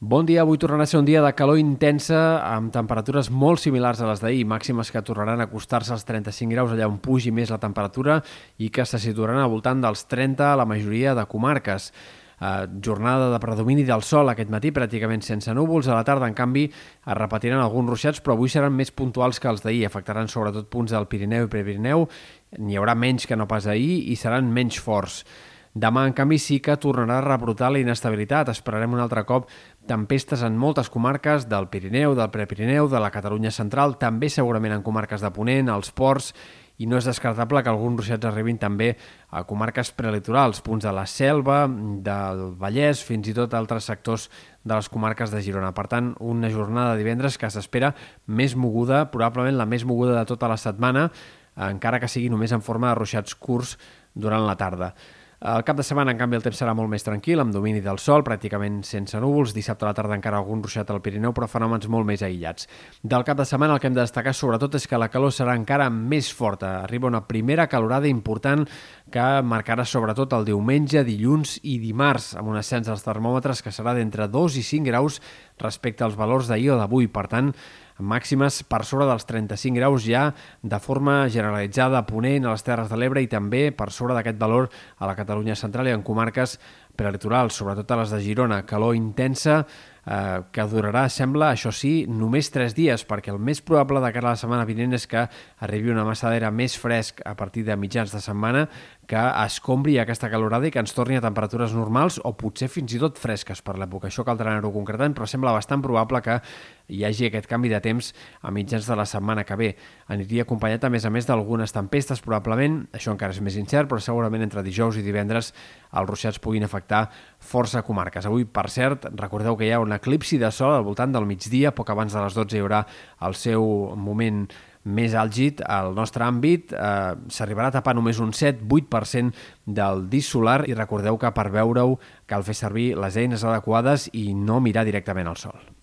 Bon dia, avui tornarà a ser un dia de calor intensa amb temperatures molt similars a les d'ahir, màximes que tornaran a acostar-se als 35 graus allà on pugi més la temperatura i que se situaran al voltant dels 30 a la majoria de comarques. Uh, jornada de predomini del sol aquest matí, pràcticament sense núvols. A la tarda, en canvi, es repetiran alguns ruixats, però avui seran més puntuals que els d'ahir. Afectaran sobretot punts del Pirineu i Prepirineu. N'hi haurà menys que no pas ahir i seran menys forts. Demà, en canvi, sí que tornarà a rebrotar la inestabilitat. Esperarem un altre cop tempestes en moltes comarques del Pirineu, del Prepirineu, de la Catalunya central, també segurament en comarques de Ponent, als ports, i no és descartable que alguns ruixats arribin també a comarques prelitorals, punts de la Selva, del Vallès, fins i tot altres sectors de les comarques de Girona. Per tant, una jornada de divendres que s'espera més moguda, probablement la més moguda de tota la setmana, encara que sigui només en forma de ruixats curts durant la tarda. El cap de setmana, en canvi, el temps serà molt més tranquil, amb domini del sol, pràcticament sense núvols. Dissabte a la tarda encara algun ruixat al Pirineu, però fenòmens molt més aïllats. Del cap de setmana el que hem de destacar sobretot és que la calor serà encara més forta. Arriba una primera calorada important que marcarà sobretot el diumenge, dilluns i dimarts, amb un ascens dels termòmetres que serà d'entre 2 i 5 graus respecte als valors d'ahir o d'avui. Per tant, màximes per sobre dels 35 graus ja de forma generalitzada a Ponent, a les Terres de l'Ebre i també per sobre d'aquest valor a la Catalunya central i en comarques prelitorals, sobretot a les de Girona. Calor intensa eh, que durarà, sembla, això sí, només 3 dies, perquè el més probable de cara a la setmana vinent és que arribi una massa d'aire més fresc a partir de mitjans de setmana que escombri aquesta calorada i que ens torni a temperatures normals o potser fins i tot fresques per l'època. Això caldrà anar-ho concretant, però sembla bastant probable que hi hagi aquest canvi de temps a mitjans de la setmana que ve. Aniria acompanyat, a més a més, d'algunes tempestes, probablement, això encara és més incert, però segurament entre dijous i divendres els ruixats puguin afectar força comarques. Avui, per cert, recordeu que hi ha un eclipsi de sol al voltant del migdia, poc abans de les 12 hi haurà el seu moment més àlgid al nostre àmbit. Eh, S'arribarà a tapar només un 7-8% del disc solar i recordeu que per veure-ho cal fer servir les eines adequades i no mirar directament al sol.